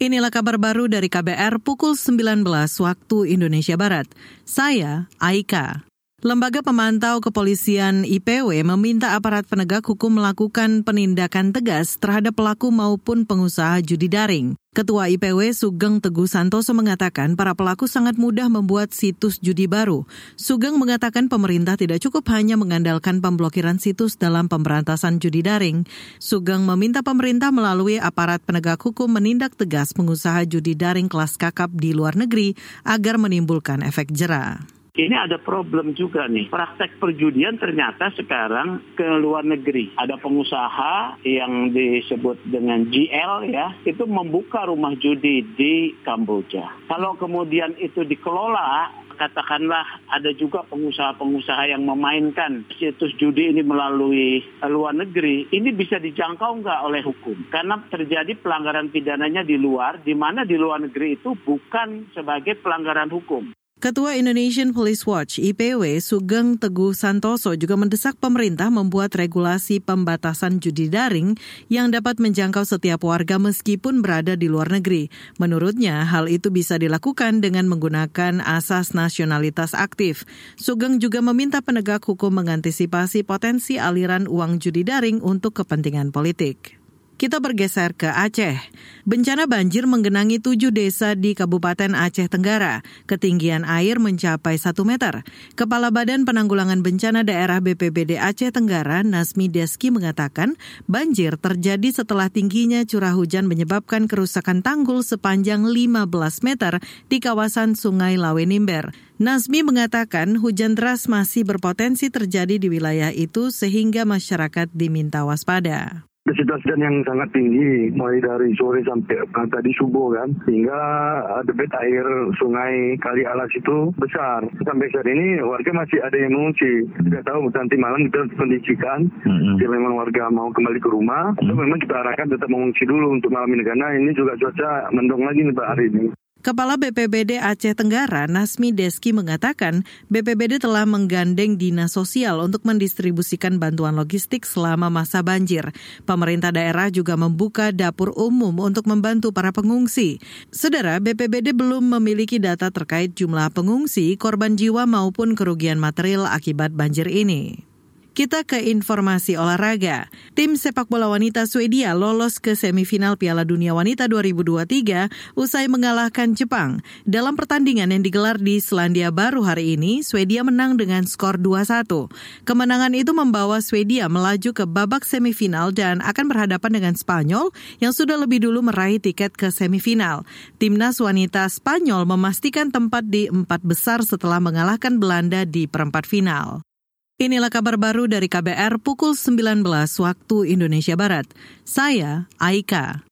Inilah kabar baru dari KBR pukul 19 waktu Indonesia Barat. Saya Aika. Lembaga Pemantau Kepolisian IPW meminta aparat penegak hukum melakukan penindakan tegas terhadap pelaku maupun pengusaha judi daring. Ketua IPW Sugeng Teguh Santoso mengatakan para pelaku sangat mudah membuat situs judi baru. Sugeng mengatakan pemerintah tidak cukup hanya mengandalkan pemblokiran situs dalam pemberantasan judi daring. Sugeng meminta pemerintah melalui aparat penegak hukum menindak tegas pengusaha judi daring kelas kakap di luar negeri agar menimbulkan efek jerah. Ini ada problem juga nih. Praktek perjudian ternyata sekarang ke luar negeri. Ada pengusaha yang disebut dengan GL ya, itu membuka rumah judi di Kamboja. Kalau kemudian itu dikelola katakanlah ada juga pengusaha-pengusaha yang memainkan situs judi ini melalui luar negeri, ini bisa dijangkau nggak oleh hukum? Karena terjadi pelanggaran pidananya di luar, di mana di luar negeri itu bukan sebagai pelanggaran hukum. Ketua Indonesian Police Watch IPW Sugeng Teguh Santoso juga mendesak pemerintah membuat regulasi pembatasan judi daring yang dapat menjangkau setiap warga meskipun berada di luar negeri. Menurutnya, hal itu bisa dilakukan dengan menggunakan asas nasionalitas aktif. Sugeng juga meminta penegak hukum mengantisipasi potensi aliran uang judi daring untuk kepentingan politik. Kita bergeser ke Aceh. Bencana banjir menggenangi tujuh desa di Kabupaten Aceh Tenggara. Ketinggian air mencapai satu meter. Kepala Badan Penanggulangan Bencana Daerah BPBD Aceh Tenggara, Nasmi Deski mengatakan, banjir terjadi setelah tingginya curah hujan menyebabkan kerusakan tanggul sepanjang 15 meter di kawasan Sungai Lawenimber. Nasmi mengatakan hujan deras masih berpotensi terjadi di wilayah itu sehingga masyarakat diminta waspada intensitas hujan yang sangat tinggi mulai dari sore sampai tadi subuh kan sehingga debit air sungai Kali Alas itu besar sampai saat ini warga masih ada yang mengungsi tidak tahu nanti malam kita kondisikan mm-hmm. jika memang warga mau kembali ke rumah mm-hmm. atau memang kita arahkan tetap mengungsi dulu untuk malam ini karena ini juga cuaca mendung lagi nih Pak hari ini. Kepala BPBD Aceh Tenggara, Nasmi Deski mengatakan, BPBD telah menggandeng Dinas Sosial untuk mendistribusikan bantuan logistik selama masa banjir. Pemerintah daerah juga membuka dapur umum untuk membantu para pengungsi. Saudara, BPBD belum memiliki data terkait jumlah pengungsi, korban jiwa maupun kerugian material akibat banjir ini. Kita ke informasi olahraga. Tim sepak bola wanita Swedia lolos ke semifinal Piala Dunia Wanita 2023 usai mengalahkan Jepang. Dalam pertandingan yang digelar di Selandia Baru hari ini, Swedia menang dengan skor 2-1. Kemenangan itu membawa Swedia melaju ke babak semifinal dan akan berhadapan dengan Spanyol yang sudah lebih dulu meraih tiket ke semifinal. Timnas wanita Spanyol memastikan tempat di empat besar setelah mengalahkan Belanda di perempat final. Inilah kabar baru dari KBR pukul 19 waktu Indonesia Barat. Saya Aika.